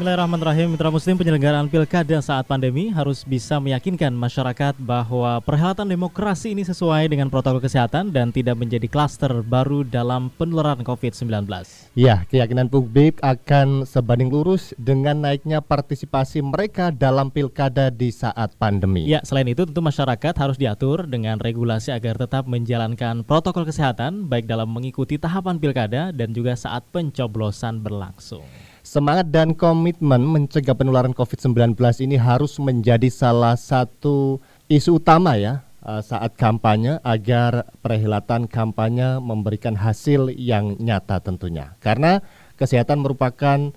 Bismillahirrahmanirrahim, Mitra Muslim penyelenggaraan pilkada saat pandemi harus bisa meyakinkan masyarakat bahwa perhelatan demokrasi ini sesuai dengan protokol kesehatan dan tidak menjadi klaster baru dalam penularan COVID-19. Ya, keyakinan publik akan sebanding lurus dengan naiknya partisipasi mereka dalam pilkada di saat pandemi. Ya, selain itu tentu masyarakat harus diatur dengan regulasi agar tetap menjalankan protokol kesehatan baik dalam mengikuti tahapan pilkada dan juga saat pencoblosan berlangsung. Semangat dan komitmen mencegah penularan COVID-19 ini harus menjadi salah satu isu utama ya eh, saat kampanye agar perhelatan kampanye memberikan hasil yang nyata tentunya. Karena kesehatan merupakan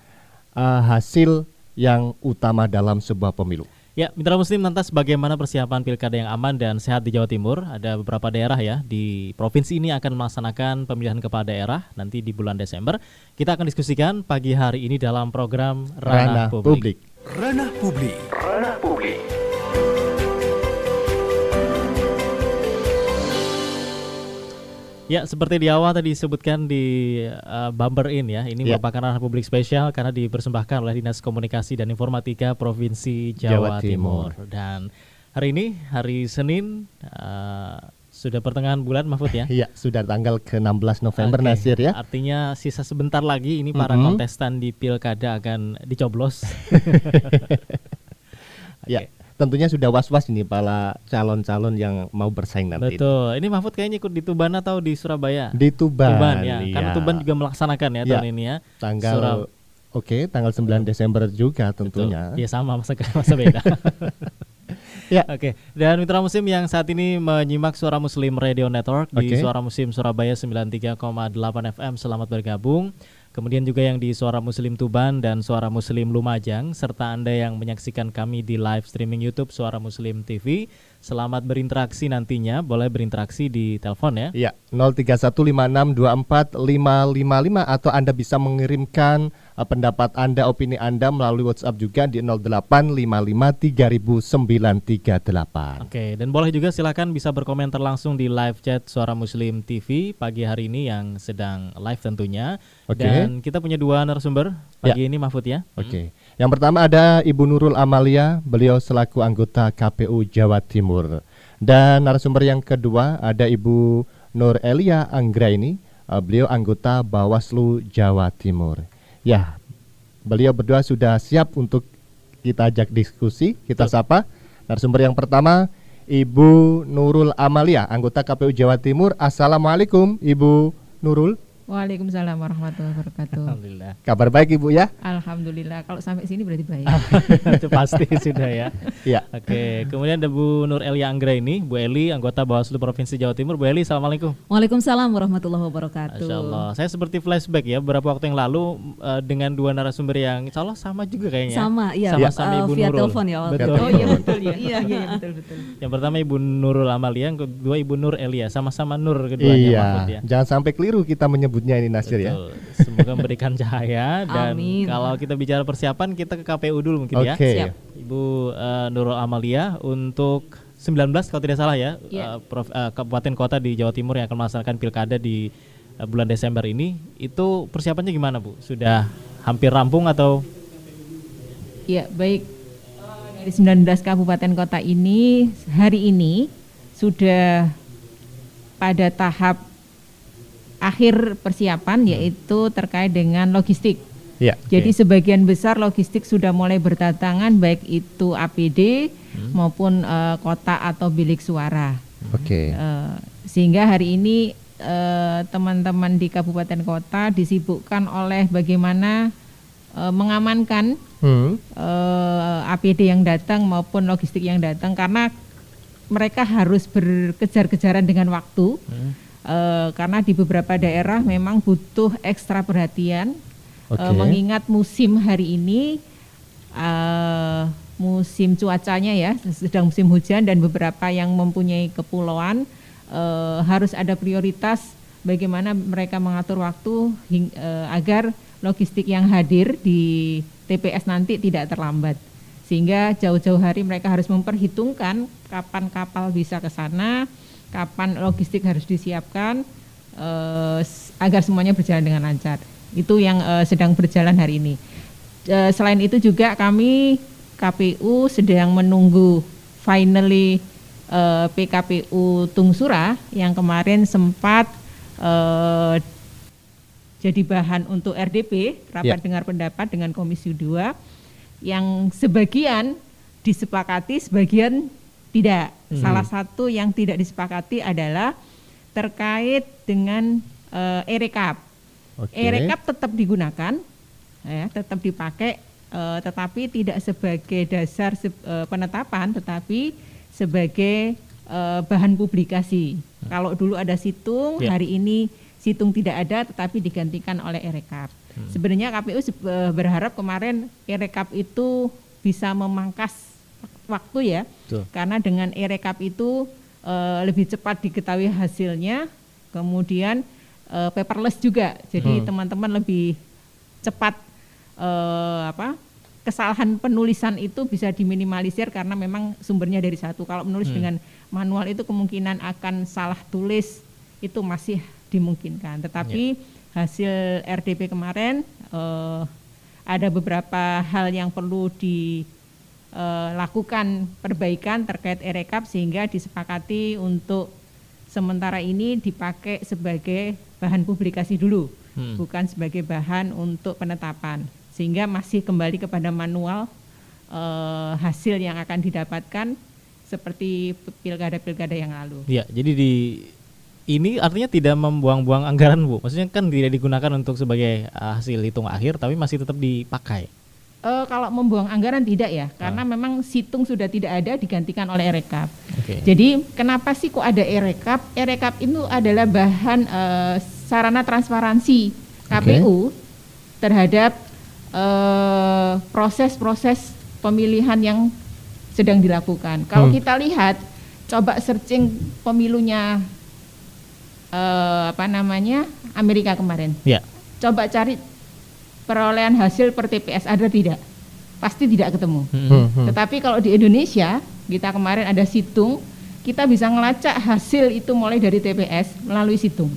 uh, hasil yang utama dalam sebuah pemilu. Ya, Mitra Muslim lantas bagaimana persiapan pilkada yang aman dan sehat di Jawa Timur? Ada beberapa daerah ya di provinsi ini akan melaksanakan pemilihan kepala daerah nanti di bulan Desember. Kita akan diskusikan pagi hari ini dalam program Ranah, Ranah Publik. Publik. Ranah Publik. Ranah Publik. Ya, seperti di awal tadi disebutkan di uh, Bumper In ya, ini Ya. merupakan ranah publik spesial karena dipersembahkan oleh Dinas Komunikasi dan Informatika Provinsi Jawa, Jawa Timur. Timur. Dan hari ini, hari Senin, uh, sudah pertengahan bulan Mahfud ya. Iya, sudah tanggal ke-16 November Oke, Nasir ya. Artinya sisa sebentar lagi ini para Mhm. kontestan di pilkada akan dicoblos. Ya, tentunya sudah was-was ini para calon-calon yang mau bersaing nanti. Betul. Ini Mahfud kayaknya ikut di Tuban atau di Surabaya? Di Tuban. Tuban ya. Karena iya. Tuban juga melaksanakan ya, Ya. tahun ini ya. tanggal Surab- Oke, tanggal 9 Desember juga tentunya. Iya sama masa masa beda. Ya. Oke, dan mitra muslim yang saat ini menyimak Suara Muslim Radio Network di Oke. Suara Muslim Surabaya 93,8 FM, selamat bergabung. Kemudian juga yang di Suara Muslim Tuban dan Suara Muslim Lumajang serta Anda yang menyaksikan kami di live streaming YouTube Suara Muslim TV. Selamat berinteraksi nantinya, boleh berinteraksi di telepon ya. Iya, 0315244555 atau Anda bisa mengirimkan uh, pendapat Anda, opini Anda melalui WhatsApp juga di 085530938. Oke, dan boleh juga silakan bisa berkomentar langsung di live chat Suara Muslim TV pagi hari ini yang sedang live tentunya. Oke. Dan kita punya dua narasumber pagi ini Mahfud ya. Oke. Yang pertama ada Ibu Nurul Amalia, beliau selaku anggota KPU Jawa Timur. Dan narasumber yang kedua ada Ibu Nur Elia Anggraini, uh, beliau anggota Bawaslu Jawa Timur. Ya, beliau berdua sudah siap untuk kita ajak diskusi, kita sapa. Narasumber yang pertama Ibu Nurul Amalia, anggota KPU Jawa Timur. Assalamualaikum Ibu Nurul. Waalaikumsalam warahmatullahi wabarakatuh. Alhamdulillah. Kabar baik Ibu ya? Alhamdulillah. Kalau sampai sini berarti baik. Itu pasti sudah ya. Ya. Oke, kemudian ada Bu Nur Elia Anggra ini, Bu Eli, anggota Bawaslu Provinsi Jawa Timur. Bu Eli, Assalamualaikum. Waalaikumsalam warahmatullahi wabarakatuh. Masya Allah. Saya seperti flashback ya, beberapa waktu yang lalu eh, dengan dua narasumber yang insya Allah sama juga kayaknya. Sama, iya. Sama-sama uh, Ibu via Nurul. telepon ya waktu Betul. itu. Oh iya betul ya. Iya iya betul betul. Yang pertama Ibu Nurul Amalia, yang kedua Ibu Nur Elia, sama-sama Nur keduanya Iya, Mahfud ya. jangan sampai keliru kita menyebutnya ini Nasir ya. Betul. Semoga memberikan cahaya dan Amin. kalau kita bicara persiapan kita ke KPU dulu mungkin ya. Oke. Siap. Ibu eh, Nurul Amalia untuk 19 kalau tidak salah ya, Iya. eh, Prof- eh, kabupaten kota di Jawa Timur yang akan melaksanakan pilkada di eh, bulan Desember ini, itu persiapannya gimana Bu? Sudah hampir rampung atau Iya baik. Dari 19 kabupaten kota ini hari ini sudah pada tahap akhir persiapan yaitu terkait dengan logistik. Ya. Jadi sebagian besar logistik sudah mulai berdatangan baik itu APD maupun eh, kota atau bilik suara. Oke. Eh, sehingga hari ini eh, teman-teman di kabupaten kota disibukkan oleh bagaimana eh, mengamankan Hmm. eh, APD yang datang maupun logistik yang datang karena mereka harus berkejar-kejaran dengan waktu Hmm. Eh, karena di beberapa daerah memang butuh ekstra perhatian. Eh, mengingat musim hari ini eh, musim cuacanya ya sedang musim hujan dan beberapa yang mempunyai kepulauan eh, harus ada prioritas bagaimana mereka mengatur waktu hing- eh, agar logistik yang hadir di TPS nanti tidak terlambat sehingga jauh-jauh hari mereka harus memperhitungkan kapan kapal bisa ke sana, kapan logistik harus disiapkan eh, s- agar semuanya berjalan dengan lancar. Itu yang eh, sedang berjalan hari ini. Eh, selain itu juga kami KPU sedang menunggu finally eh, PKPU Tungsura yang kemarin sempat eh, jadi bahan untuk RDP rapat Ya. dengar pendapat dengan Komisi 2 yang sebagian disepakati, sebagian tidak. Salah satu yang tidak disepakati adalah terkait dengan eh, e-rekap. Oke. E-rekap tetap digunakan, ya, tetap dipakai, eh, tetapi tidak sebagai dasar se- eh, penetapan, tetapi sebagai eh, bahan publikasi. Kalau dulu ada situng, Ya. hari ini situng tidak ada, tetapi digantikan oleh e-rekap. Sebenarnya KPU se- berharap kemarin e-rekap itu bisa memangkas waktu ya, Betul. karena dengan e-rekap itu eh, lebih cepat diketahui hasilnya, kemudian eh, paperless juga, jadi teman-teman lebih cepat eh, apa kesalahan penulisan itu bisa diminimalisir karena memang sumbernya dari satu. Kalau menulis dengan manual itu kemungkinan akan salah tulis itu masih dimungkinkan. Tetapi hasil RDP kemarin eh, ada beberapa hal yang perlu dilakukan perbaikan terkait e-rekap sehingga disepakati untuk sementara ini dipakai sebagai bahan publikasi dulu, Hmm. bukan sebagai bahan untuk penetapan, sehingga masih kembali kepada manual eh, hasil yang akan didapatkan seperti pilkada-pilkada yang lalu. Ya, jadi di ini artinya tidak membuang-buang anggaran bu. Maksudnya kan tidak digunakan untuk sebagai uh, hasil hitung akhir, tapi masih tetap dipakai. Eh, kalau membuang anggaran tidak ya, karena memang situng sudah tidak ada digantikan oleh e-rekap. Oke. Jadi kenapa sih kok ada e-rekap? E-rekap itu adalah bahan eh, sarana transparansi KPU terhadap eh, proses-proses pemilihan yang sedang dilakukan. Kalau Hmm. kita lihat, coba searching pemilunya apa namanya Amerika kemarin. Ya. Coba cari perolehan hasil per TPS ada tidak? Pasti tidak ketemu. Hmm, hmm. Tetapi kalau di Indonesia, kita kemarin ada situng, kita bisa ngelacak hasil itu mulai dari TPS melalui situng.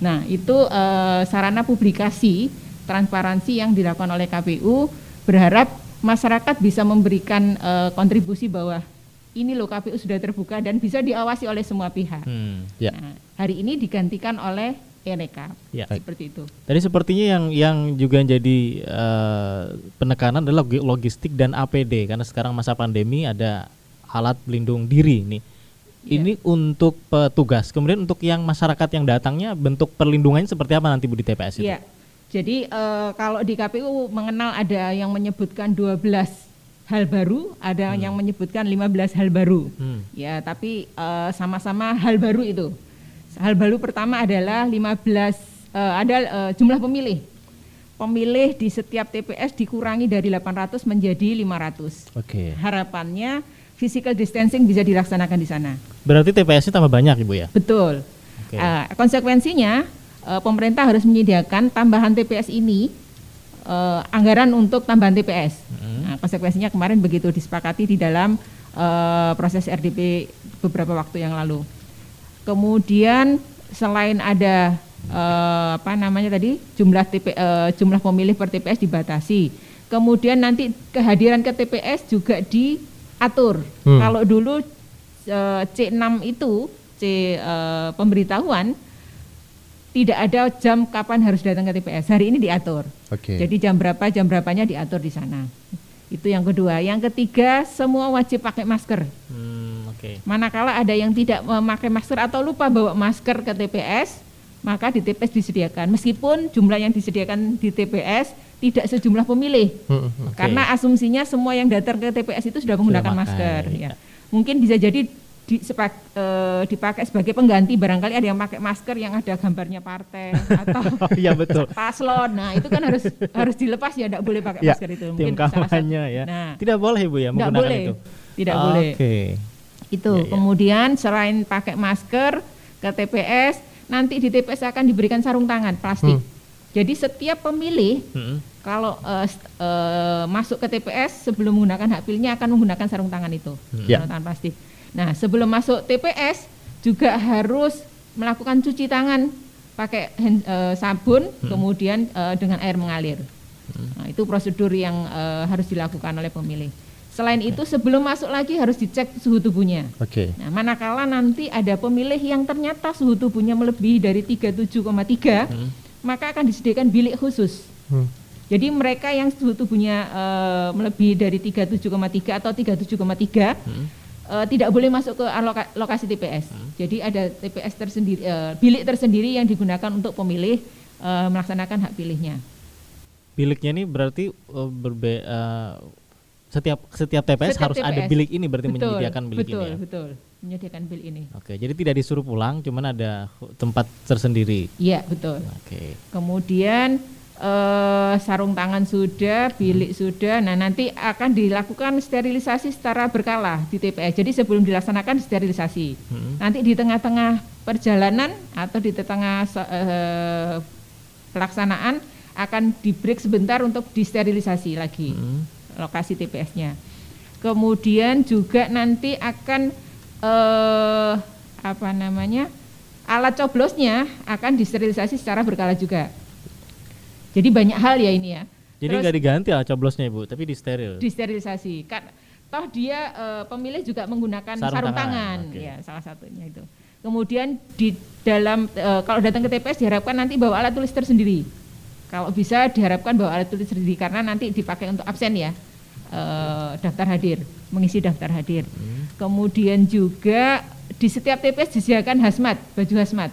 Nah, itu eh, sarana publikasi transparansi yang dilakukan oleh KPU berharap masyarakat bisa memberikan eh, kontribusi bahwa ini loh KPU sudah terbuka dan bisa diawasi oleh semua pihak. Hmm. Ya. Nah, hari ini digantikan oleh e-rekap. Ya. Seperti itu. Tadi sepertinya yang yang juga jadi eh, penekanan adalah logi- logistik dan APD karena sekarang masa pandemi ada alat pelindung diri nih. Iya. Ini untuk petugas. Kemudian untuk yang masyarakat yang datangnya bentuk perlindungannya seperti apa nanti Bu di TPS itu? Iya. Jadi eh, kalau di KPU mengenal ada yang menyebutkan 12 hal baru, ada yang menyebutkan 15 hal baru. Hmm. Ya, tapi eh, sama-sama hal baru itu. Hal baru pertama adalah 15 eh, ada eh, jumlah pemilih. Pemilih di setiap TPS dikurangi dari 800 menjadi 500. Oke. Harapannya physical distancing bisa dilaksanakan di sana. Berarti TPS-nya tambah banyak Ibu ya? Betul. Oke. Eh, konsekuensinya eh, pemerintah harus menyediakan tambahan TPS ini eh, anggaran untuk tambahan TPS. Nah, konsekuensinya kemarin begitu disepakati di dalam eh, proses RDP beberapa waktu yang lalu. Kemudian selain ada eh, apa namanya tadi jumlah TP, eh, jumlah pemilih per TPS dibatasi. Kemudian nanti kehadiran ke TPS juga diatur. Hmm. Kalau dulu eh, C6 itu C eh, pemberitahuan tidak ada jam kapan harus datang ke TPS. Hari ini diatur. Oke. Jadi jam berapa jam berapanya diatur di sana. Itu yang kedua. Yang ketiga semua wajib pakai masker. Hmm, oke. Manakala ada yang tidak memakai masker atau lupa bawa masker ke TPS, maka di TPS disediakan. Meskipun jumlah yang disediakan di TPS tidak sejumlah pemilih. Hmm, hmm. Karena asumsinya semua yang datang ke TPS itu sudah menggunakan pakai, masker. ya. Ya. Mungkin bisa jadi di, sepak, eh, dipakai sebagai pengganti barangkali ada yang pakai masker yang ada gambarnya partai atau Iya betul. paslon. Nah, itu kan harus harus dilepas ya, tidak boleh pakai Ya, masker itu. tim salah satu- kampanye ya. Nah, Tidak boleh Bu ya tidak menggunakan boleh. itu. Tidak boleh. Oke. Itu. Ya, ya. Kemudian selain pakai masker ke TPS, nanti di TPS akan diberikan sarung tangan plastik. Hmm. Jadi setiap pemilih Mm-mm. kalau st- eh, masuk ke TPS sebelum menggunakan hak pilihnya akan menggunakan sarung tangan itu, Hmm. Ya. sarung tangan plastik. Nah, sebelum masuk TPS juga harus melakukan cuci tangan pakai hand- eh, sabun, Hmm. kemudian eh, dengan air mengalir. Nah, itu prosedur yang eh, harus dilakukan oleh pemilih. Selain itu, sebelum masuk lagi harus dicek suhu tubuhnya. Oke. Nah, manakala nanti ada pemilih yang ternyata suhu tubuhnya melebihi dari 37,3, maka akan disediakan bilik khusus. Hmm. Jadi mereka yang suhu tubuhnya eh, melebihi dari 37,3 atau 37,3 eh, tidak boleh masuk ke aloka- lokasi TPS. Jadi ada TPS tersendiri, eh, bilik tersendiri yang digunakan untuk pemilih eh, melaksanakan hak pilihnya. Biliknya ini berarti uh, berbe uh, setiap setiap TPS Setiap harus ada TPS. bilik ini berarti Betul, menyediakan bilik betul, ini ya. Betul, menyediakan bilik ini. Oke, jadi tidak disuruh pulang, cuman ada tempat tersendiri. Iya, betul. Oke. Kemudian eh, sarung tangan sudah, bilik sudah. Nah, nanti akan dilakukan sterilisasi secara berkala di TPS. Jadi sebelum dilaksanakan sterilisasi. Hmm. Nanti di tengah-tengah perjalanan atau di tengah eh, pelaksanaan akan di break sebentar untuk disterilisasi lagi Hmm. Lokasi TPS-nya. Kemudian juga nanti akan eh, apa namanya alat coblosnya akan disterilisasi secara berkala juga. Jadi banyak hal ya ini ya. Jadi nggak diganti lah coblosnya Ibu, tapi di steril. disterilisasi. Kan toh dia eh, pemilih juga menggunakan Sarung sarung, tangan, tangan, oke. ya salah satunya itu. Kemudian di dalam eh, kalau datang ke TPS diharapkan nanti bawa alat tulis tersendiri. Kalau bisa diharapkan bawa alat tulis sendiri karena nanti dipakai untuk absen ya. Eh, daftar hadir, mengisi daftar hadir. Kemudian juga di setiap TPS disediakan hazmat, baju hazmat.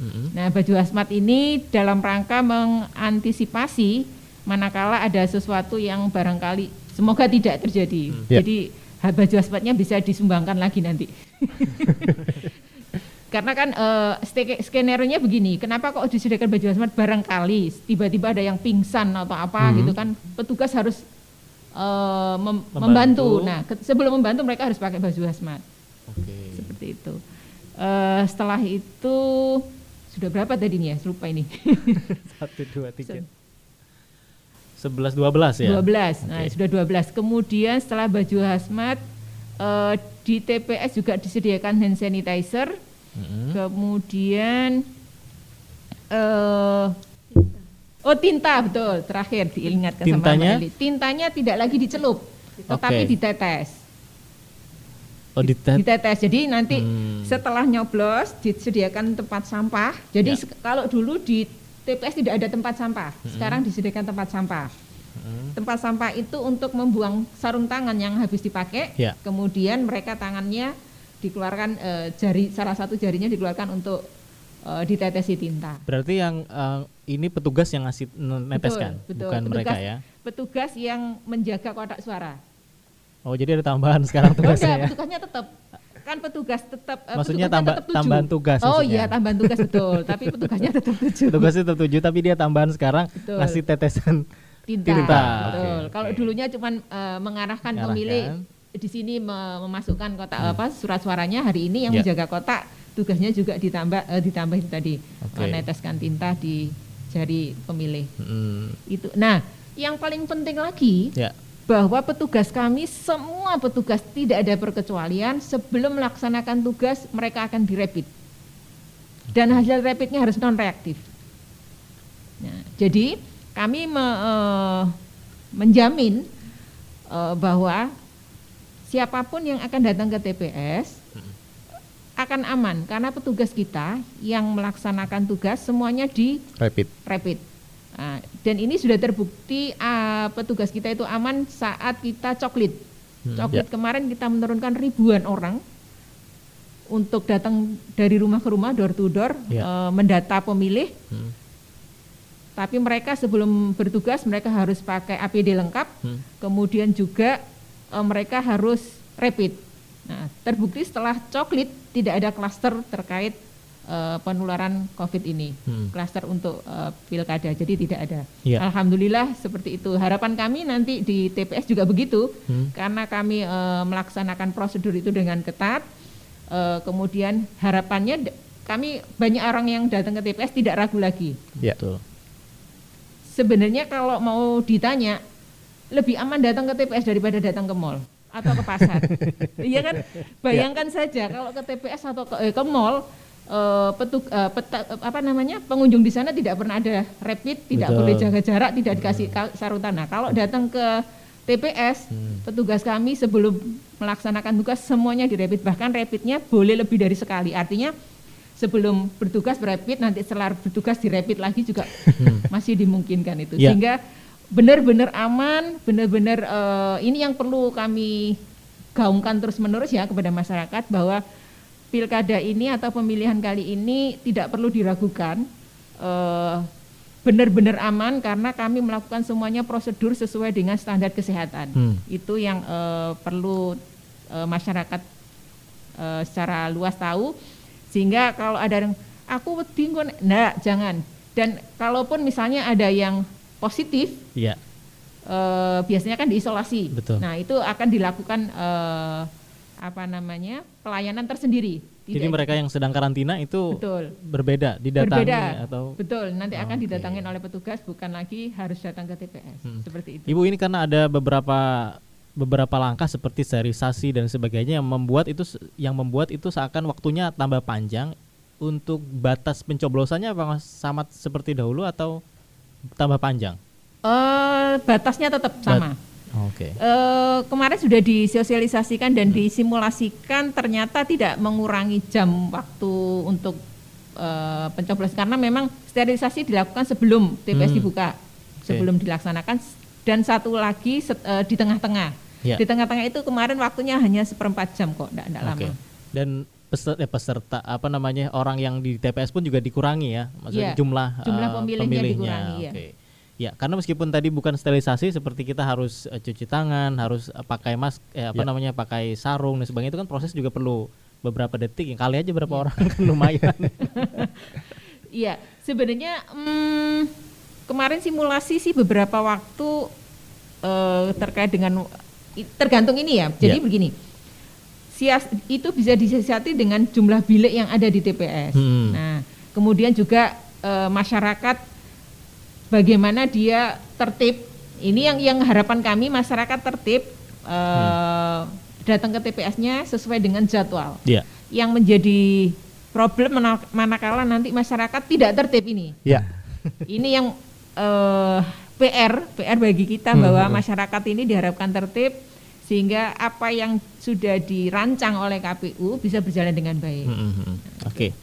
Mm-mm. Nah, baju hazmat ini dalam rangka mengantisipasi manakala ada sesuatu yang barangkali semoga tidak terjadi. Ya. Jadi ha- baju hazmatnya bisa disumbangkan lagi nanti. Karena kan eh, ste- skenario-nya begini, kenapa kok disediakan baju hazmat barangkali tiba-tiba ada yang pingsan atau apa gitu kan, petugas harus eh, mem- Membantu. membantu. Nah, ke- sebelum membantu mereka harus pakai baju hazmat Oke. seperti itu. Eh, setelah itu sudah berapa tadi nih ya? Lupa ini. Satu, dua, tiga. Sebelas, dua belas ya? 12. Nah, Oke. sudah 12. Kemudian setelah baju hazmat eh, di TPS juga disediakan hand sanitizer. Mm-mm. Kemudian eh Oh tinta betul terakhir diingatkan Tintanya? sama Mbak Eli. Tintanya tidak lagi dicelup, tetapi Oke. ditetes. Oh di tet- ditetes. Jadi nanti Hmm. setelah nyoblos disediakan tempat sampah. Jadi Ya. kalau dulu di TPS tidak ada tempat sampah, sekarang disediakan tempat sampah. Hmm. Tempat sampah itu untuk membuang sarung tangan yang habis dipakai. Ya. Kemudian mereka tangannya dikeluarkan eh, jari salah satu jarinya dikeluarkan untuk eh, ditetesi tinta. Berarti yang eh, ini petugas yang ngasih neteskan, Betul, betul. bukan mereka Petugas- ya? Petugas yang menjaga kotak suara. Oh jadi ada tambahan sekarang tugasnya enggak, ya? petugasnya tetap kan petugas tetap eh, Maksudnya tambah- tetap tujuh. tambahan tugas Oh maksudnya. iya, tambahan tugas betul, tapi petugasnya tetap tujuh. Tugasnya tetap tujuh, tapi dia tambahan sekarang Betul. ngasih tetesan tinta. Tinta, Betul. oke, Kalau dulunya cuman eh, mengarahkan Mengarahkan. pemilih di sini me- memasukkan kotak apa surat suaranya hari ini yang Ya. menjaga kotak tugasnya juga ditambah eh, ditambah itu tadi Oke. meneteskan tinta di jari pemilih. Mm, Itu. Nah, yang paling penting lagi ya. bahwa petugas kami semua petugas tidak ada perkecualian sebelum melaksanakan tugas mereka akan direpit dan hasil rapidnya harus non reaktif. Nah, jadi kami me- eh, menjamin eh, bahwa siapa pun yang akan datang ke TPS akan aman karena petugas kita yang melaksanakan tugas semuanya di Rapid. rapid. Nah, dan ini sudah terbukti ah, petugas kita itu aman saat kita coklit. Coklit kemarin kita menurunkan ribuan orang untuk datang dari rumah ke rumah, door to door, Ya. eh, mendata pemilih. Hmm. Tapi mereka sebelum bertugas mereka harus pakai APD lengkap, Hmm. kemudian juga eh, mereka harus rapid. Nah, terbukti setelah coklit tidak ada klaster terkait uh, penularan COVID ini, Hmm. klaster untuk uh, pilkada, jadi tidak ada. Iya. Alhamdulillah seperti itu. Harapan kami nanti di TPS juga begitu, Hmm. karena kami uh, melaksanakan prosedur itu dengan ketat. Uh, kemudian harapannya kami banyak orang yang datang ke TPS tidak ragu lagi. Ya. Betul. Sebenarnya kalau mau ditanya lebih aman datang ke TPS daripada datang ke mall atau ke pasar. Iya kan? Bayangkan saja kalau ke TPS atau ke, eh, ke mall eh, petug, eh, peta- eh, apa namanya pengunjung di sana tidak pernah ada rapid, tidak Betul. boleh jaga jarak, tidak dikasih ka- sarutan. Nah, kalau datang ke TPS, petugas kami sebelum melaksanakan tugas semuanya di rapid, bahkan rapidnya boleh lebih dari sekali. Artinya sebelum bertugas rapid, nanti setelah bertugas di rapid lagi juga masih dimungkinkan itu. Ya. Sehingga benar-benar aman, benar-benar eh, ini yang perlu kami gaungkan terus-menerus ya kepada masyarakat bahwa pilkada ini atau pemilihan kali ini tidak perlu diragukan. eh, benar-benar aman karena kami melakukan semuanya prosedur sesuai dengan standar kesehatan. Hmm. Itu yang eh, perlu eh, masyarakat eh, secara luas tahu sehingga kalau ada yang aku wedi nek-" nah jangan. Dan kalaupun misalnya ada yang positif Iya. eh, biasanya kan diisolasi. Betul. Nah, itu akan dilakukan eh, apa namanya? pelayanan tersendiri. Jadi Tidak- mereka yang sedang karantina itu betul berbeda didatangi berbeda atau betul nanti akan Oke. didatangin oleh petugas bukan lagi harus datang ke TPS Hmm. seperti itu Ibu ini karena ada beberapa beberapa langkah seperti sterilisasi dan sebagainya yang membuat itu yang membuat itu seakan waktunya tambah panjang untuk batas pencoblosannya apa sama seperti dahulu atau tambah panjang? Eh, batasnya tetap sama Oke. Eh, kemarin sudah disosialisasikan dan disimulasikan ternyata tidak mengurangi jam waktu untuk eh, pencoblosan karena memang sterilisasi dilakukan sebelum TPS Hmm. dibuka sebelum dilaksanakan dan satu lagi set- eh, di tengah-tengah Ya. di tengah-tengah itu kemarin waktunya hanya seperempat jam kok tidak Oke. lama Dan peserta, peserta apa namanya orang yang di TPS pun juga dikurangi ya, maksudnya Iya, jumlah jumlah eh, pemilihnya dikurangi, ya. Oke. Ya, karena meskipun tadi bukan sterilisasi seperti kita harus eh, cuci tangan, harus eh, pakai mask, eh, apa Ya. namanya pakai sarung dan sebagainya itu kan proses juga perlu beberapa detik. Ya, kali aja berapa Iya. orang kan lumayan. Iya, sebenarnya hmm, kemarin simulasi sih beberapa waktu eh, terkait dengan tergantung ini ya. Jadi Iya. begini, sias itu bisa disiasati dengan jumlah bilik yang ada di TPS. Hmm. Nah, kemudian juga eh, masyarakat bagaimana dia tertib. Ini yang yang harapan kami masyarakat tertib eh, datang ke TPS-nya sesuai dengan jadwal Iya. yang menjadi problem mana- manakala nanti masyarakat tidak tertib ini. Ya. Ini yang eh, PR, PR bagi kita Hmm, bahwa masyarakat ini diharapkan tertib sehingga apa yang sudah dirancang oleh KPU bisa berjalan dengan baik. Hmm, hmm, hmm. Oke.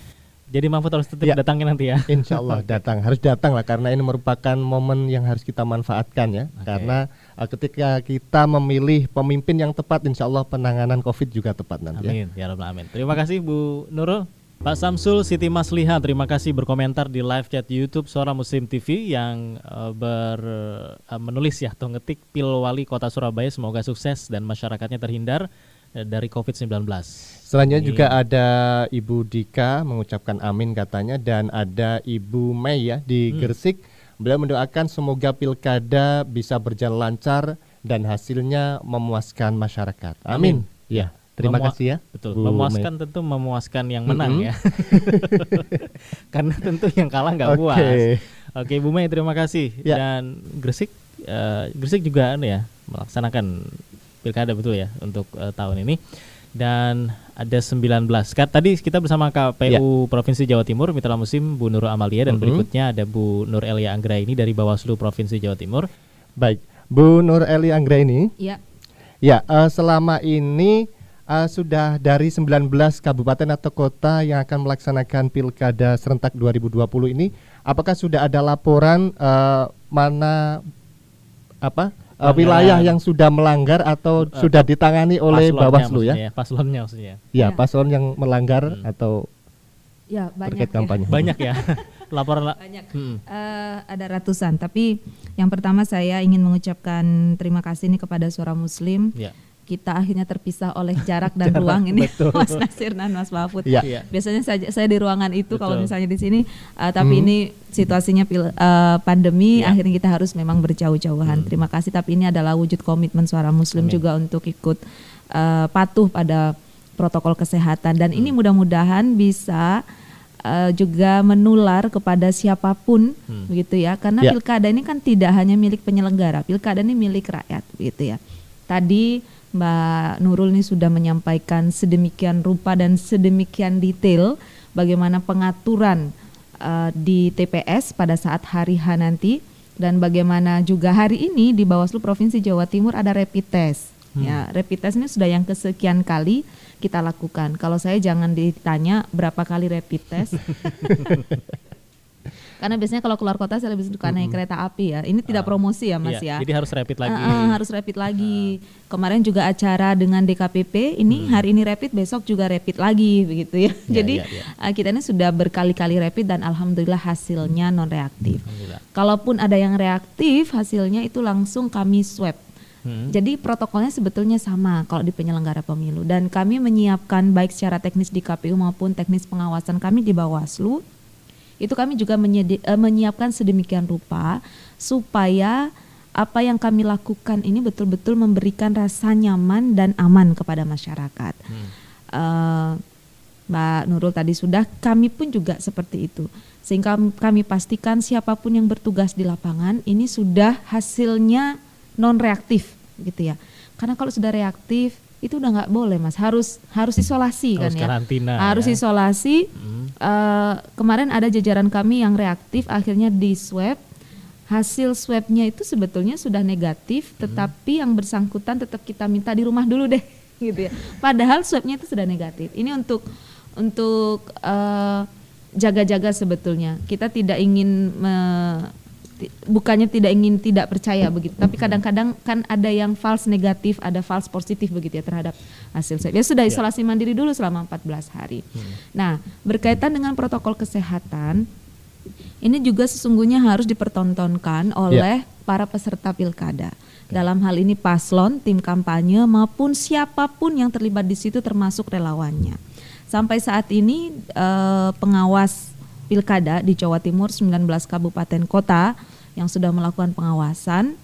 Jadi Mahfud harus tetap Ya. datangin nanti ya. Insya Allah datang harus datang lah karena ini merupakan momen yang harus kita manfaatkan ya Oke. karena uh, ketika kita memilih pemimpin yang tepat Insya Allah penanganan COVID juga tepat nanti ya. Amin, ya Rabbal Alamin. Terima kasih Bu Nurul. Pak Samsul Siti Masliha, terima kasih berkomentar di live chat YouTube Suara Muslim TV yang eh, ber eh, menulis ya atau ngetik Pil Wali Kota Surabaya semoga sukses dan masyarakatnya terhindar eh, dari COVID-19. Selanjutnya Ini- juga ada Ibu Dika mengucapkan amin katanya dan ada Ibu Mei ya di Hmm. Gersik. Beliau mendoakan semoga pilkada bisa berjalan lancar dan hasilnya memuaskan masyarakat. Amin. Ya, terima Memua- kasih ya. Betul, Bu memuaskan tentu memuaskan yang menang Mm-mm. ya. Karena tentu yang kalah nggak Oke. puas. Oke, Bu Mei terima kasih. Ya. Dan Gresik eh, Gresik juga anu ya melaksanakan pilkada betul ya untuk eh, tahun ini. Dan ada 19. Ka- Tadi kita bersama KPU Provinsi Jawa Timur Mitra Musim Bu Nur Amalia dan Mhm. berikutnya ada Bu Nur Elia Anggra ini dari Bawaslu Provinsi Jawa Timur. Baik, Bu Nur Eli Anggraini. Ya, Ya, eh, selama ini eh, sudah dari 19 kabupaten atau kota yang akan melaksanakan pilkada serentak 2020 ini, apakah sudah ada laporan eh, mana apa Pelanggaran. wilayah yang sudah melanggar atau Eh, sudah ditangani oleh Bawaslu ya? Paslonnya maksudnya. Ya, Ya. paslon yang melanggar Hmm. atau ya banyak terkait ya. kampanye. Banyak ya laporan la- Banyak. Mm. Eh, ada ratusan, tapi yang pertama saya ingin mengucapkan terima kasih nih kepada Suara Muslim Ya. Kita akhirnya terpisah oleh jarak dan Jarak, ruang ini betul. Mas Nasir dan Mas Mahfud. Iya. Biasanya saya, saya di ruangan itu kalau Betul. misalnya di sini, uh, tapi Hmm. ini situasinya pil- uh, pandemi, Iya. akhirnya kita harus memang berjauh-jauhan. Hmm. Terima kasih, tapi ini adalah wujud komitmen suara Muslim Amin. juga untuk ikut uh, patuh pada protokol kesehatan dan ini Hmm. mudah-mudahan bisa uh, juga menular kepada siapa pun Hmm. begitu ya karena Ya. pilkada ini kan tidak hanya milik penyelenggara pilkada ini milik rakyat begitu ya tadi Mbak Nurul ini sudah menyampaikan sedemikian rupa dan sedemikian detail bagaimana pengaturan uh, di TPS pada saat hari H nanti dan bagaimana juga hari ini di Bawaslu Provinsi Jawa Timur ada rapid test. Ya rapid test ini sudah yang kesekian kali kita lakukan. Kalau saya jangan ditanya berapa kali rapid test karena biasanya kalau keluar kota saya lebih suka naik kereta api ya ini tidak promosi ya mas Iya, ya Jadi harus rapid lagi. Ah, ah, harus rapid lagi. Kemarin juga acara dengan DKPP, ini hari ini rapid, besok juga rapid lagi begitu ya. Jadi iya, iya. ah, kita ini sudah berkali-kali rapid dan alhamdulillah hasilnya non reaktif. Kalaupun ada yang reaktif, hasilnya itu langsung kami swab. Hmm. Jadi protokolnya sebetulnya sama kalau di penyelenggara pemilu dan kami menyiapkan baik secara teknis di KPU maupun teknis pengawasan kami di Bawaslu itu kami juga menyedi- eh, menyiapkan sedemikian rupa supaya apa yang kami lakukan ini betul-betul memberikan rasa nyaman dan aman kepada masyarakat. Eh, Mbak Nurul tadi sudah, kami pun juga seperti itu. Sehingga kami pastikan siapa pun yang bertugas di lapangan ini sudah hasilnya non reaktif gitu ya. Karena kalau sudah reaktif itu udah nggak boleh mas, harus harus isolasi Harus kan ya. karantina, harus ya. isolasi. Hmm. Eh, kemarin ada jajaran kami yang reaktif, akhirnya di swab. Hasil swabnya itu sebetulnya sudah negatif, tetapi yang bersangkutan tetap kita minta di rumah dulu deh, gitu ya. Padahal swabnya itu sudah negatif. Ini untuk untuk eh, jaga-jaga sebetulnya. Kita tidak ingin me- bukannya tidak ingin tidak percaya begitu, tapi kadang-kadang kan ada yang false negatif, ada false positif begitu ya terhadap hasil swab. Ya sudah isolasi mandiri dulu selama 14 hari. Nah, berkaitan dengan protokol kesehatan, ini juga sesungguhnya harus dipertontonkan oleh para peserta pilkada. Dalam hal ini paslon, tim kampanye maupun siapa pun yang terlibat di situ termasuk relawannya. Sampai saat ini eh, pengawas pilkada di Jawa Timur 19 kabupaten kota yang sudah melakukan pengawasan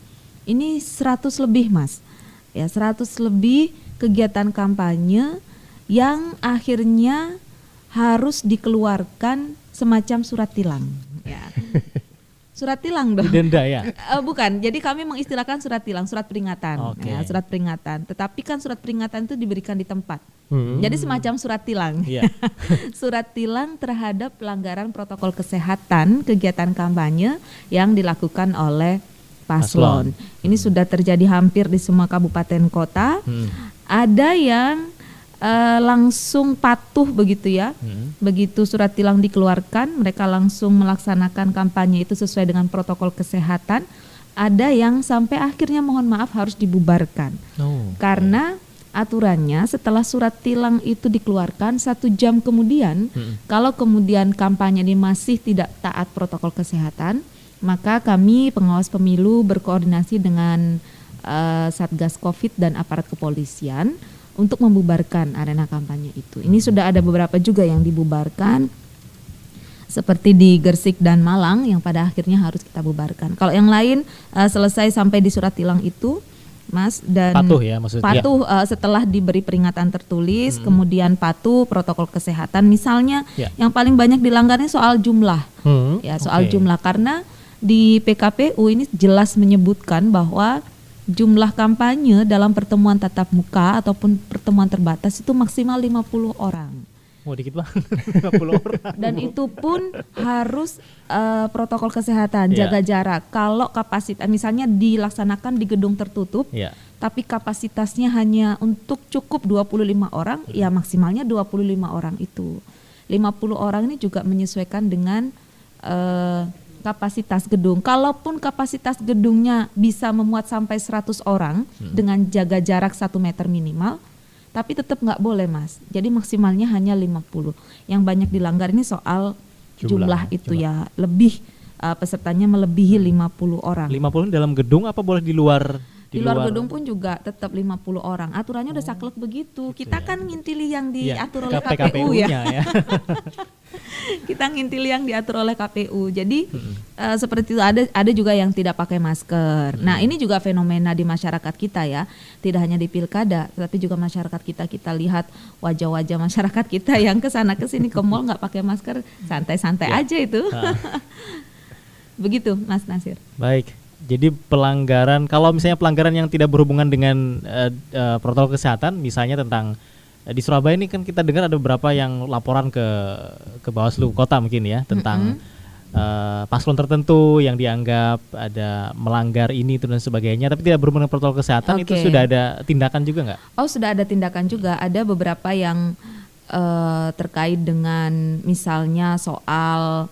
ini 100 lebih Mas. Ya, 100 lebih kegiatan kampanye yang akhirnya harus dikeluarkan semacam surat tilang. Ya. Surat tilang dong. Didenda ya. Eh, bukan, jadi kami mengistilahkan surat tilang, surat peringatan, Oke. ya, surat peringatan. Tetapi kan surat peringatan itu diberikan di tempat. Hmm. Jadi semacam surat tilang. Iya. surat tilang terhadap pelanggaran protokol kesehatan kegiatan kampanye yang dilakukan oleh paslon. Ini sudah terjadi hampir di semua kabupaten kota. Hmm. Ada yang eh, langsung patuh begitu ya. Hmm. Begitu surat tilang dikeluarkan, mereka langsung melaksanakan kampanye itu sesuai dengan protokol kesehatan. Ada yang sampai akhirnya mohon maaf harus dibubarkan. Oh. Karena aturannya setelah surat tilang itu dikeluarkan satu jam kemudian, Hmm. kalau kemudian kampanye ini masih tidak taat protokol kesehatan, maka kami pengawas pemilu berkoordinasi dengan eh, Satgas Covid dan aparat kepolisian untuk membubarkan arena kampanye itu. Ini sudah ada beberapa juga yang dibubarkan seperti di Gersik dan Malang yang pada akhirnya harus kita bubarkan. Kalau yang lain eh, selesai sampai di surat tilang itu, Mas dan Patuh ya maksudnya. patuh eh, setelah diberi peringatan tertulis, kemudian patuh protokol kesehatan. Misalnya Ya. yang paling banyak dilanggarnya soal jumlah, Hmm. ya soal Oke. jumlah karena di PKPU ini jelas menyebutkan bahwa jumlah kampanye dalam pertemuan tatap muka ataupun pertemuan terbatas itu maksimal 50 orang. Wah dikit banget. 50 orang. Dan itu pun harus eh, protokol kesehatan, Iya. jaga jarak. Kalau kapasitas misalnya dilaksanakan di gedung tertutup, Iya. tapi kapasitasnya hanya untuk cukup 25 orang, ya maksimalnya 25 orang itu. 50 orang ini juga menyesuaikan dengan eh, kapasitas gedung. Kalaupun kapasitas gedungnya bisa memuat sampai 100 orang dengan jaga jarak 1 meter minimal, tapi tetap nggak boleh mas. Jadi maksimalnya hanya 50. Yang banyak dilanggar ini soal Jumlah, jumlah, itu ya lebih eh, pesertanya melebihi 50 orang. 50 dalam gedung apa boleh di luar Di, luar, gedung pun juga tetap 50 orang. Aturannya udah saklek begitu. Kita kan ngintili yang Iya, diatur oleh ke KPU ya. Ya. kita ngintili yang diatur oleh KPU. Jadi eh, seperti itu ada ada juga yang tidak pakai masker. Nah, ini juga fenomena di masyarakat kita ya. Tidak hanya di pilkada, tapi juga masyarakat kita kita lihat wajah-wajah masyarakat kita yang ke sana ke sini ke mall nggak pakai masker, santai-santai aja itu. Begitu, Mas Nasir. Baik. Jadi pelanggaran kalau misalnya pelanggaran yang tidak berhubungan dengan eh, eh, protokol kesehatan misalnya tentang di Surabaya ini kan kita dengar ada beberapa yang laporan ke ke Bawaslu kota mungkin ya tentang eh, paslon tertentu yang dianggap ada melanggar ini itu dan sebagainya tapi tidak berhubungan dengan protokol kesehatan itu Oke. sudah ada tindakan juga nggak? Oh sudah ada tindakan juga. Ada beberapa yang eh, terkait dengan misalnya soal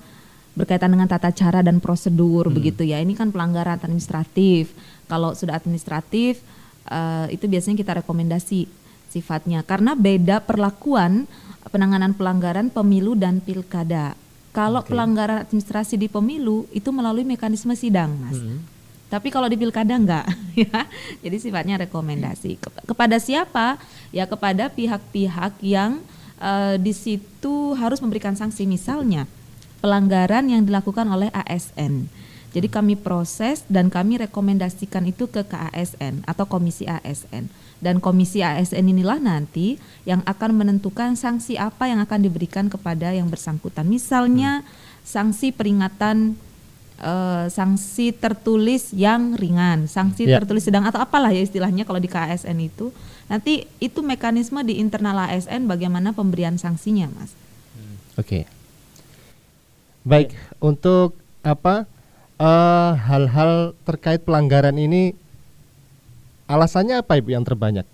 berkaitan dengan tata cara dan prosedur begitu ya. Ini kan pelanggaran administratif. Kalau sudah administratif eh, itu biasanya kita rekomendasi sifatnya karena beda perlakuan penanganan pelanggaran pemilu dan pilkada. Kalau pelanggaran administrasi di pemilu itu melalui mekanisme sidang, Mas. Tapi kalau di pilkada enggak ya. Jadi sifatnya rekomendasi. Kep- kepada siapa? Ya kepada pihak-pihak yang eh, di situ harus memberikan sanksi misalnya pelanggaran yang dilakukan oleh ASN. Jadi kami proses dan kami rekomendasikan itu ke KASN atau Komisi ASN. Dan Komisi ASN inilah nanti yang akan menentukan sanksi apa yang akan diberikan kepada yang bersangkutan. Misalnya sanksi peringatan eh, sanksi tertulis yang ringan, sanksi Ya. tertulis sedang atau apalah ya istilahnya kalau di KASN itu. Nanti itu mekanisme di internal ASN bagaimana pemberian sanksinya, Mas. Oke. Baik, untuk apa eh, hal-hal terkait pelanggaran ini alasannya apa Ibu yang terbanyak?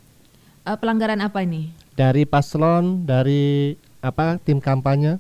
Eh, pelanggaran apa ini? Dari paslon, dari apa tim kampanye?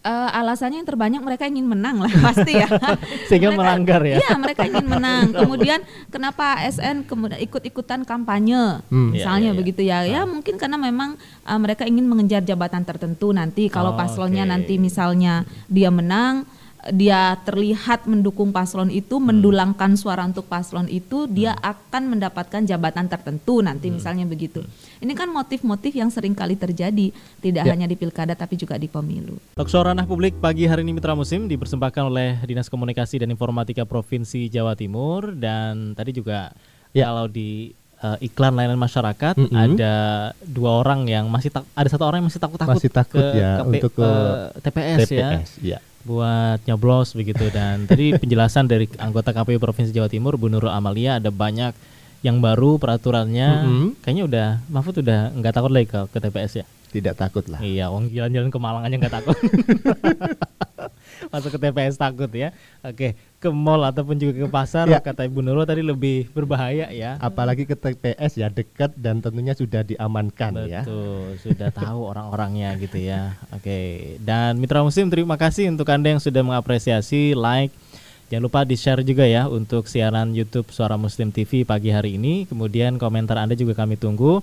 Eh, alasannya yang terbanyak mereka ingin menang lah pasti ya. Sehingga Mereka- melanggar ya. Iya mereka ingin menang. Kemudian kenapa ASN kemudian ikut-ikutan kampanye, Hmm. misalnya Iya, iya, iya. begitu ya? Ya mungkin karena memang eh, mereka ingin mengejar jabatan tertentu nanti. Kalau Oh, paslonnya oke. nanti misalnya dia menang, dia terlihat mendukung paslon itu, Hmm. mendulangkan suara untuk paslon itu, dia akan mendapatkan jabatan tertentu nanti Hmm. misalnya begitu. Ini kan motif-motif yang sering kali terjadi, tidak Ya. hanya di pilkada tapi juga di pemilu. Talkshow Ranah Publik pagi hari ini Mitra Musim dipersembahkan oleh Dinas Komunikasi dan Informatika Provinsi Jawa Timur dan tadi juga Ya. kalau di eh, iklan layanan masyarakat Mm-mm. ada dua orang yang masih tak, ada satu orang yang masih takut-takut Masih takut ke, ya ke untuk ke eh, TPS, ya TPS, ya. Buat nyoblos begitu dan tadi penjelasan dari anggota KPU Provinsi Jawa Timur Bu Nurul Amalia ada banyak yang baru peraturannya Mm-mm. kayaknya udah Mahfud udah nggak takut lagi ke, ke TPS ya Tidak takut lah. Iya, wong jalan-jalan ke Malang aja nggak takut. Masuk ke TPS takut ya. Oke, ke mall ataupun juga ke pasar Ya. kata Ibu Nurul tadi lebih berbahaya ya. Apalagi ke TPS ya dekat dan tentunya sudah diamankan ya. Betul, sudah tahu orang-orangnya gitu ya. Oke, dan Mitra Musim terima kasih untuk Anda yang sudah mengapresiasi, like, Jangan lupa di-share juga ya untuk siaran YouTube Suara Muslim TV pagi hari ini. Kemudian komentar Anda juga kami tunggu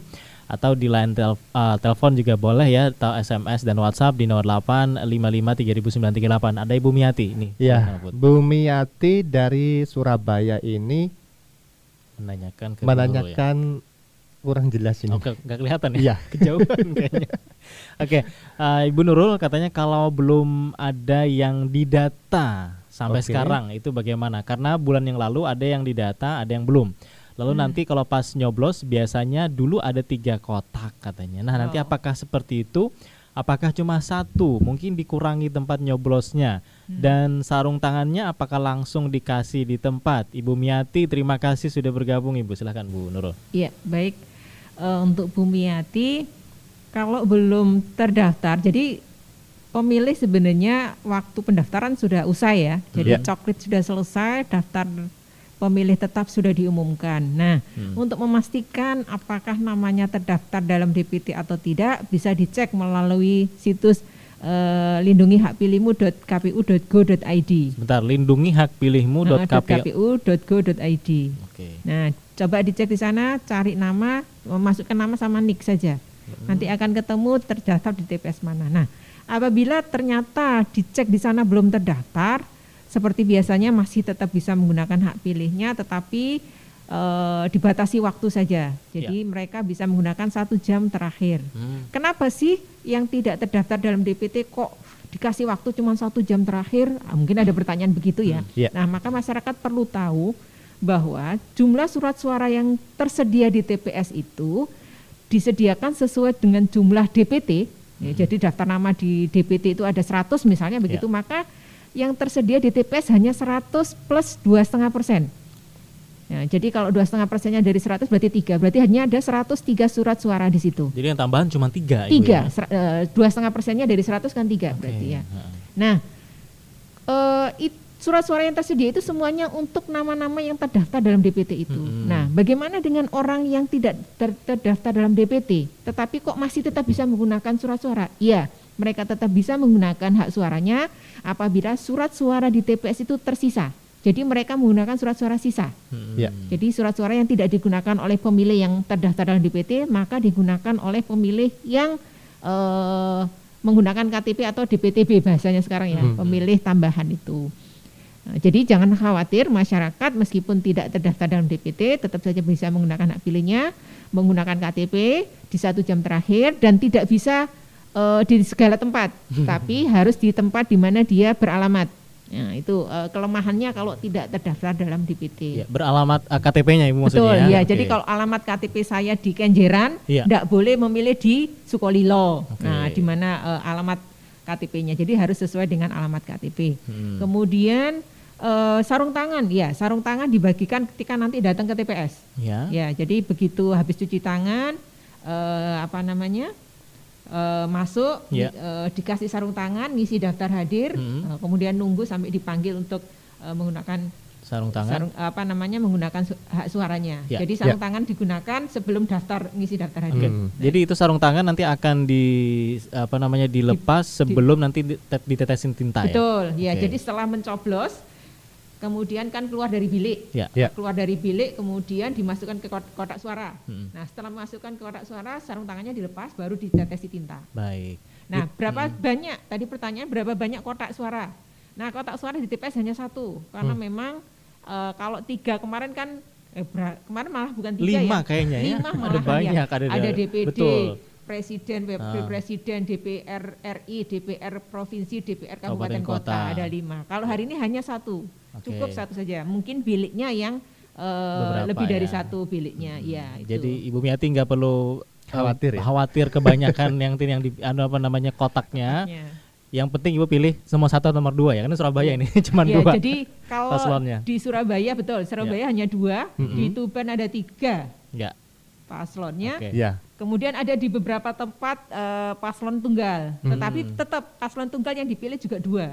atau di line tel- eh, telepon juga boleh ya atau SMS dan WhatsApp di 08 55 3938. Ada Ibu Miati nih. Ya, Mahfud, Bu Miati dari Surabaya ini menanyakan ke ya. menanyakan kurang jelas ini. Oh, ke- nggak kelihatan ya? Iya. Kejauhan kayaknya. Oke, eh, Ibu Nurul katanya kalau belum ada yang didata sampai Oke. sekarang itu bagaimana? Karena bulan yang lalu ada yang didata, ada yang belum. Lalu nanti kalau pas nyoblos biasanya dulu ada tiga kotak katanya. Nah nanti Oh. apakah seperti itu? Apakah cuma satu? Mungkin dikurangi tempat nyoblosnya. Dan sarung tangannya apakah langsung dikasih di tempat? Ibu Miati, terima kasih sudah bergabung Ibu. Silahkan Bu Nurul. Iya, baik. Eh, untuk Bumiati, kalau belum terdaftar, jadi pemilih sebenarnya waktu pendaftaran sudah usai ya. Jadi Iya. coklit sudah selesai, daftar pemilih tetap sudah diumumkan. Nah, untuk memastikan apakah namanya terdaftar dalam DPT atau tidak, bisa dicek melalui situs eh, lindungi hak pilihmu.kpu.go.id. Sebentar, lindungi hak pilihmu Nah, .kpu. .kpu.go.id. Oke. Nah, coba dicek di sana, cari nama, masukkan nama sama nik saja. Nanti akan ketemu terdaftar di TPS mana. Nah, apabila ternyata dicek di sana belum terdaftar, seperti biasanya masih tetap bisa menggunakan hak pilihnya, tetapi eh, dibatasi waktu saja. Jadi mereka bisa menggunakan satu jam terakhir. Hmm. Kenapa sih yang tidak terdaftar dalam DPT kok dikasih waktu cuma satu jam terakhir? Ah, mungkin ada pertanyaan begitu ya. Iya. Nah, maka masyarakat perlu tahu bahwa jumlah surat suara yang tersedia di TPS itu disediakan sesuai dengan jumlah DPT. Ya, Jadi daftar nama di DPT itu ada 100 misalnya begitu, maka yang tersedia di TPS hanya 100 plus dua setengah persen. Ya, jadi kalau dua setengah persennya dari 100 berarti tiga, berarti hanya ada 103 surat suara di situ. Jadi yang tambahan cuma tiga. Tiga, ya? eh, dua setengah persennya dari 100 kan tiga Oke, berarti ya. Nah, eh, it- surat suara yang tersedia itu semuanya untuk nama-nama yang terdaftar dalam DPT itu. Mm-mm. Nah, bagaimana dengan orang yang tidak ter- terdaftar dalam DPT, tetapi kok masih tetap bisa menggunakan surat suara? Iya, mereka tetap bisa menggunakan hak suaranya apabila surat suara di TPS itu tersisa. Jadi mereka menggunakan surat suara sisa. Hmm. Ya. Jadi surat suara yang tidak digunakan oleh pemilih yang terdaftar dalam DPT maka digunakan oleh pemilih yang eh, menggunakan KTP atau DPTB bahasanya sekarang ya, pemilih tambahan itu. Nah, jadi jangan khawatir masyarakat meskipun tidak terdaftar dalam DPT tetap saja bisa menggunakan hak pilihnya, menggunakan KTP di satu jam terakhir dan tidak bisa eh, di segala tempat, tapi harus di tempat di mana dia beralamat. Nah, itu eh, kelemahannya kalau tidak terdaftar dalam DPT. Ya, beralamat eh, KTP-nya Ibu maksudnya Betul, ya. ya. Oke. Jadi kalau alamat KTP saya di Kenjeran, Iya. tidak boleh memilih di Sukolilo. Oke. Nah, di mana eh, alamat KTP-nya. Jadi harus sesuai dengan alamat KTP. Hmm. Kemudian eh, sarung tangan, ya sarung tangan dibagikan ketika nanti datang ke TPS. ya. Ya, jadi begitu habis cuci tangan, eh, apa namanya? Eh, masuk Ya. di- eh, dikasih sarung tangan, ngisi daftar hadir, Hmm. eh, kemudian nunggu sampai dipanggil untuk eh, menggunakan Sarung tangan. sarung apa namanya menggunakan su- hak suaranya. Ya. Jadi sarung tangan digunakan sebelum daftar ngisi daftar hadir. Oke. Jadi itu sarung tangan nanti akan di apa namanya dilepas sebelum nanti ditet- ditetesin tinta ya. Betul, ya. Oke. Jadi setelah mencoblos, kemudian kan keluar dari bilik. Ya. Ya. Keluar dari bilik, kemudian dimasukkan ke kot- kotak suara. Hmm. Nah, setelah masukkan ke kotak suara, sarung tangannya dilepas, baru ditetesi tinta. Baik. Nah, berapa banyak? Tadi pertanyaan berapa banyak kotak suara? Nah, kotak suara di TPS hanya satu, karena Hmm. memang eh, kalau tiga kemarin kan eh, kemarin malah bukan tiga Lima ya. kayaknya ya. Lima Ada banyak, ya. ada- ada DPD, betul. Presiden, wakil Ah. presiden, DPR RI, DPR provinsi, DPR kabupaten kota. kota. ada lima. Kalau hari ini hanya satu, Oke. cukup satu saja. Mungkin biliknya yang eh, Beberapa lebih dari ya. satu biliknya, ya. itu. Jadi Ibu Miati nggak perlu eh, Khawatir ya? khawatir kebanyakan yang yang di anu apa namanya kotaknya. Ya. Yang penting Ibu pilih semua satu atau nomor dua ya. Karena Surabaya ini cuma Ya, dua. jadi kalau paslonnya. di Surabaya betul, Surabaya hanya dua, di Tuban ada tiga Ya. paslonnya. Oke. Ya. Kemudian ada di beberapa tempat eh, paslon tunggal, Hmm. tetapi tetap paslon tunggal yang dipilih juga dua,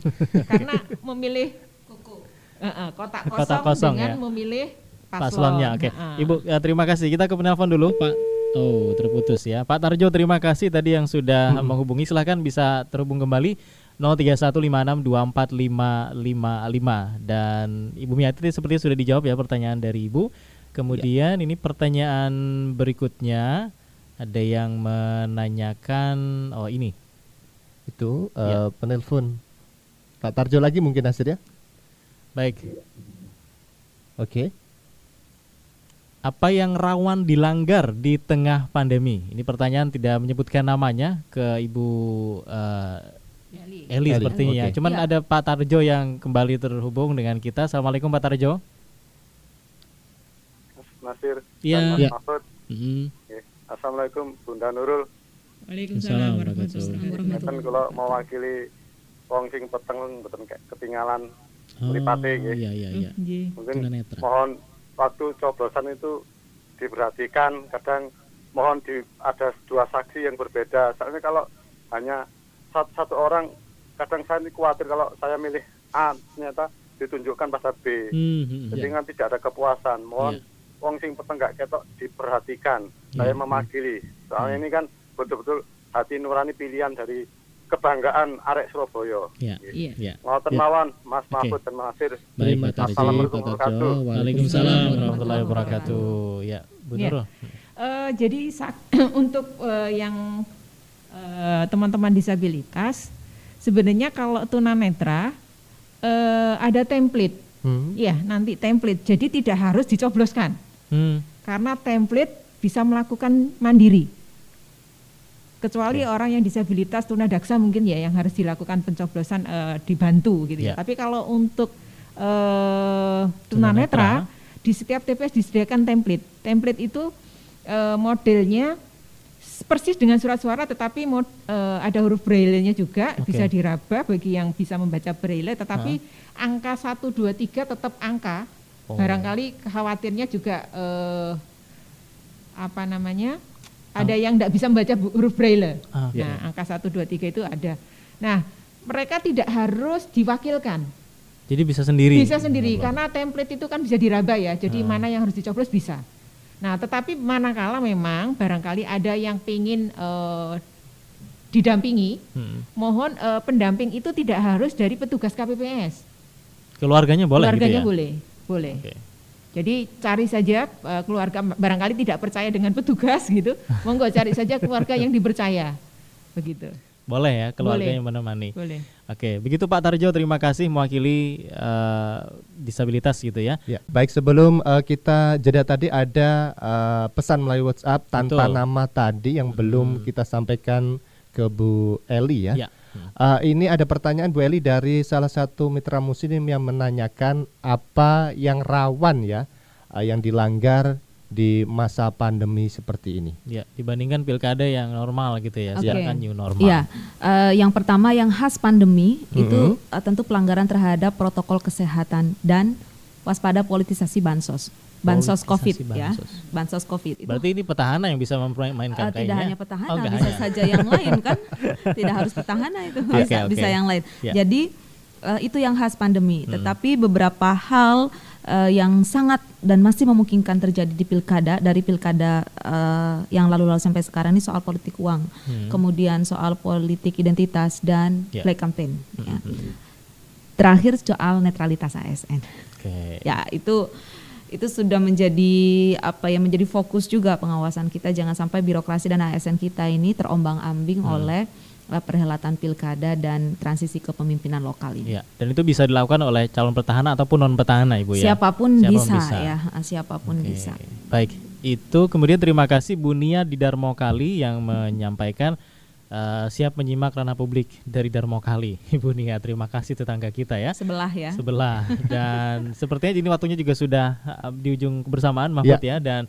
karena memilih Eh, eh, kotak kosong, Kotak kosong, dengan ya. memilih paslon. paslonnya. Oke, Heeh. Ibu ya, terima kasih. Kita ke penelpon dulu, Pak. Oh, terputus ya. Pak Tarjo, terima kasih tadi yang sudah menghubungi. Silahkan bisa terhubung kembali 0315645555 dan Ibu Miati tadi sepertinya sudah dijawab ya pertanyaan dari Ibu. Kemudian ini pertanyaan berikutnya ada yang menanyakan oh ini. Itu Ya. eh, penelpon Pak Tarjo lagi mungkin Nasir ya. Baik. Oke. Apa yang rawan dilanggar di tengah pandemi? Ini pertanyaan tidak menyebutkan namanya ke Ibu eh, Eli. Eli sepertinya. ya. oke. Cuman Iya. ada Pak Tarjo yang kembali terhubung dengan kita. Assalamualaikum Pak Tarjo. Nasir Iya. dan Mas. Mahfud. Mm-hmm. Nggih. Assalamualaikum Bunda Nurul. Waalaikumsalam warahmatullahi Ngeten kula mewakili wong sing peteng mboten kayak ketinggalan mripate nggih. iya iya iya. Nggih. Mungkin Tunanetra. mohon waktu coblosan itu diperhatikan kadang mohon di ada dua saksi yang berbeda. Soalnya kalau hanya satu, satu orang kadang saya ini khawatir kalau saya milih A ternyata ditunjukkan pada B. Hmm, Jadi iya. kan tidak ada kepuasan. Mohon Iya. Wong sing peteng gak ketok diperhatikan. Iya. Saya memakili. Soalnya ini kan betul-betul hati nurani pilihan dari kebanggaan arek Surabaya. Iya. Iya. Iya. Ngoten Ya. mawon Mas. Mahfud dan Nasir. Baik, Terima Pak Tarjo. Assalamualaikum warahmatullahi. Waalaikumsalam warahmatullahi wabarakatuh. Ya, Bu Iya. Nurul. Eh, jadi untuk eh, yang eh, teman-teman disabilitas sebenarnya kalau tunanetra eh, ada template Hmm. Iya, nanti template. Jadi tidak harus dicobloskan. Hmm. Karena template bisa melakukan mandiri. Kecuali orang yang disabilitas tunadaksa mungkin ya yang harus dilakukan pencoblosan eh, dibantu gitu ya. Ya. Tapi kalau untuk eh, Tunanetra. tunanetra di setiap TPS disediakan template. Template itu eh, modelnya persis dengan surat suara tetapi mod, eh, ada huruf braille-nya juga Oke. bisa diraba bagi yang bisa membaca braille tetapi angka 1 2 3 tetap angka. Oh. Barangkali khawatirnya juga eh, apa namanya? Ada yang tidak bisa membaca huruf braille. Ah, oke. Nah, angka 1 2 3 itu ada. Nah, mereka tidak harus diwakilkan. Jadi bisa sendiri. Bisa sendiri karena template itu kan bisa diraba ya. Jadi Ah. mana yang harus dicoblos bisa. Nah, tetapi manakala memang barangkali ada yang ingin eh, didampingi, Hmm. mohon eh, pendamping itu tidak harus dari petugas KPPS. Keluarganya boleh Keluarganya gitu ya? boleh, boleh. Oke. Jadi cari saja eh, keluarga barangkali tidak percaya dengan petugas gitu, monggo cari saja keluarga yang dipercaya. Begitu. Boleh ya keluarganya Boleh. menemani. Boleh. Oke, begitu Pak Tarjo, terima kasih mewakili eh, disabilitas gitu ya. Ya, baik sebelum eh, kita jeda tadi ada eh, pesan melalui WhatsApp tanpa Betul. nama tadi yang belum kita sampaikan ke Bu Eli ya. Ya. Eh, ini ada pertanyaan Bu Eli dari salah satu mitra muslim yang menanyakan apa yang rawan ya eh, yang dilanggar di masa pandemi seperti ini. Ya, dibandingkan pilkada yang normal gitu ya, sekarang kan new normal. Iya, eh, yang pertama yang khas pandemi Mm-hmm. itu eh, tentu pelanggaran terhadap protokol kesehatan dan waspada politisasi bansos, bansos COVID ya, bansos. bansos COVID. Itu Berarti ini petahana yang bisa memainkan Eh, kayaknya. tidak hanya petahana, Oh, bisa hanya. saja yang lain kan, tidak harus petahana itu, bisa, oke. bisa yang lain. Ya. Jadi eh, itu yang khas pandemi. Hmm. Tetapi beberapa hal eh, yang sangat dan masih memungkinkan terjadi di pilkada dari pilkada eh, yang lalu-lalu sampai sekarang ini soal politik uang, Hmm. kemudian soal politik identitas dan Ya. play campaign. ya. Hmm. Terakhir soal netralitas ASN. Oke. Ya itu itu sudah menjadi apa ya menjadi fokus juga pengawasan kita jangan sampai birokrasi dan ASN kita ini terombang-ambing Hmm. oleh perhelatan pilkada dan transisi kepemimpinan lokal ini. Ya, dan itu bisa dilakukan oleh calon petahana ataupun non petahana, Ibu ya. Siapa pun, Siapa pun bisa, bisa. ya, uh, siapa pun Oke, bisa. Baik, itu kemudian terima kasih Bu Nia di Darmo Kali yang menyampaikan eh, siap menyimak ranah publik dari Darmo Kali. Ibu Nia, terima kasih tetangga kita ya. Sebelah ya. Sebelah dan sepertinya ini waktunya juga sudah eh, di ujung kebersamaan Mahfud ya dan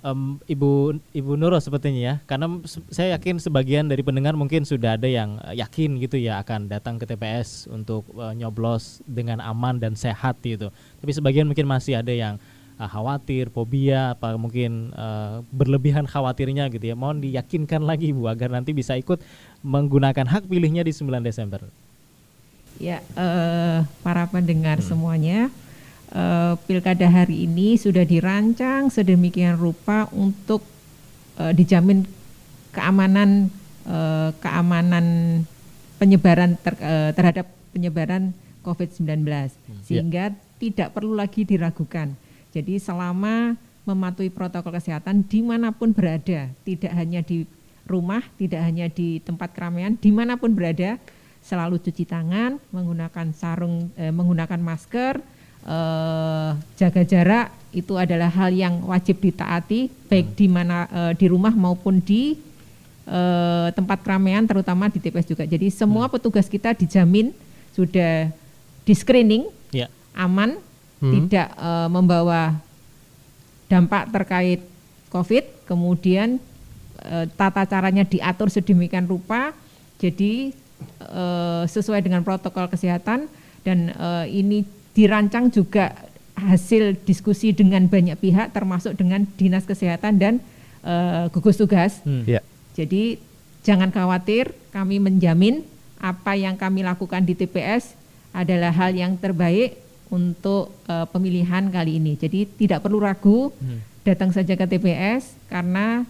em, Ibu Ibu Nurul sepertinya ya karena se- saya yakin sebagian dari pendengar mungkin sudah ada yang eh, yakin gitu ya akan datang ke TPS untuk eh, nyoblos dengan aman dan sehat gitu. Tapi sebagian mungkin masih ada yang eh, khawatir, fobia, apa mungkin eh, berlebihan khawatirnya gitu ya. Mohon diyakinkan lagi Bu agar nanti bisa ikut menggunakan hak pilihnya di 9 Desember. Ya, eh, para pendengar semuanya, eh, pilkada hari ini sudah dirancang sedemikian rupa untuk eh, dijamin keamanan eh, keamanan penyebaran ter- eh, terhadap penyebaran COVID-19 sehingga tidak perlu lagi diragukan. Jadi selama mematuhi protokol kesehatan di mana pun berada, tidak hanya di rumah, tidak hanya di tempat keramaian, di mana pun berada, selalu cuci tangan, menggunakan sarung, eh, menggunakan masker, eh, jaga jarak itu adalah hal yang wajib ditaati, baik di mana eh, di rumah maupun di eh, tempat keramaian, terutama di TPS juga. Jadi semua petugas kita dijamin sudah di screening, Ya. aman, Hmm. tidak eh, membawa dampak terkait COVID, kemudian eh, tata caranya diatur sedemikian rupa, jadi eh, sesuai dengan protokol kesehatan dan eh, ini dirancang juga hasil diskusi dengan banyak pihak, termasuk dengan dinas kesehatan dan eh, gugus tugas. Hmm. Ya. Jadi jangan khawatir, kami menjamin apa yang kami lakukan di TPS adalah hal yang terbaik untuk eh, pemilihan kali ini. Jadi tidak perlu ragu, datang saja ke TPS karena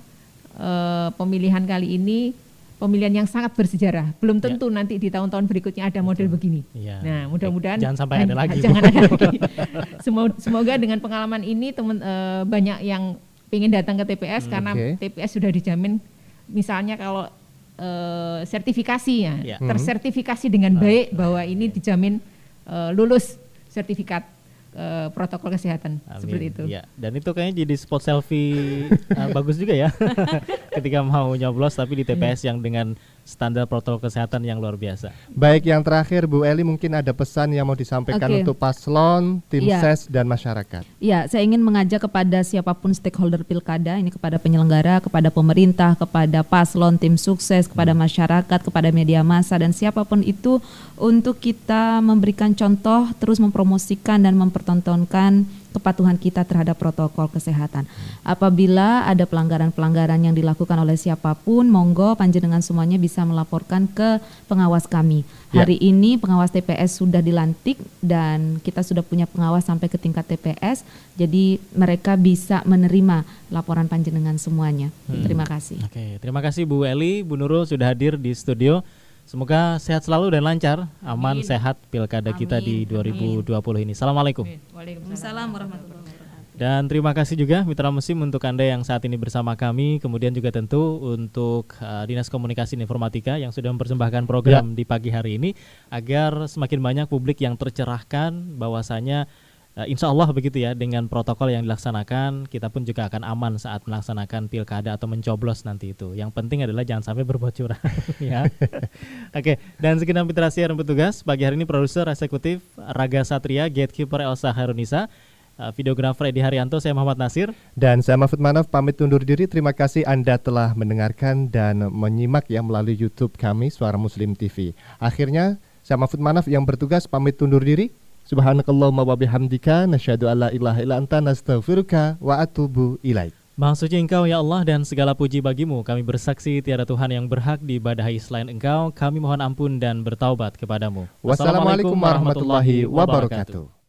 eh, pemilihan kali ini pemilihan yang sangat bersejarah. Belum tentu nanti di tahun-tahun berikutnya ada model begini. Iya. Nah, mudah-mudahan Jangan sampai ada lagi. Jangan ada lagi. Semo- Semoga dengan pengalaman ini teman eh, banyak yang ingin datang ke TPS karena Oke. TPS sudah dijamin misalnya kalau eh, sertifikasinya Ya. tersertifikasi dengan baik bahwa ini dijamin eh, lulus sertifikat eh, protokol kesehatan Amin. seperti itu. Ya, dan itu kayaknya jadi spot selfie uh, bagus juga ya. Ketika mau nyoblos tapi di TPS yang dengan standar protokol kesehatan yang luar biasa. Baik, yang terakhir Bu Eli mungkin ada pesan yang mau disampaikan Oke. untuk paslon, tim Iya. ses dan masyarakat. Ya, saya ingin mengajak kepada siapa pun stakeholder pilkada, ini kepada penyelenggara, kepada pemerintah, kepada paslon, tim sukses, kepada masyarakat, kepada media massa dan siapa pun itu untuk kita memberikan contoh, terus mempromosikan dan mempertontonkan kepatuhan kita terhadap protokol kesehatan. Apabila ada pelanggaran-pelanggaran yang dilakukan oleh siapa pun, monggo panjenengan semuanya bisa melaporkan ke pengawas kami. Ya. Hari ini pengawas TPS sudah dilantik dan kita sudah punya pengawas sampai ke tingkat TPS. Jadi mereka bisa menerima laporan panjenengan semuanya. Terima kasih. Oke, terima kasih Bu Eli, Bu Nurul sudah hadir di studio. Semoga sehat selalu dan lancar, aman, sehat pilkada kita di 2020 ini. Assalamualaikum. Waalaikumsalam warahmatullahi wabarakatuh. Dan terima kasih juga Mitra Musim untuk Anda yang saat ini bersama kami. Kemudian juga tentu untuk uh, Dinas Komunikasi dan Informatika yang sudah mempersembahkan program di pagi hari ini agar semakin banyak publik yang tercerahkan bahwasanya uh, insya Allah begitu ya dengan protokol yang dilaksanakan kita pun juga akan aman saat melaksanakan pilkada atau mencoblos nanti itu. Yang penting adalah jangan sampai berbuat curang ya. Oke, dan sekian Mitra Siar petugas pagi hari ini produser eksekutif Raga Satria, gatekeeper Elsa Harunisa. Uh, videografer Edi Haryanto, saya Muhammad Nasir. Dan saya Mahfud Manaf pamit undur diri. Terima kasih Anda telah mendengarkan dan menyimak ya melalui YouTube kami Suara Muslim TV. Akhirnya saya Mahfud Manaf yang bertugas pamit undur diri. Subhanakallahumma wa bihamdika nasyhadu alla ilaha illa anta nastaghfiruka wa atubu ilaik. Maha suci Engkau ya Allah dan segala puji bagimu. Kami bersaksi tiada Tuhan yang berhak diibadahi selain Engkau. Kami mohon ampun dan bertaubat kepadamu. Wassalamualaikum warahmatullahi wabarakatuh.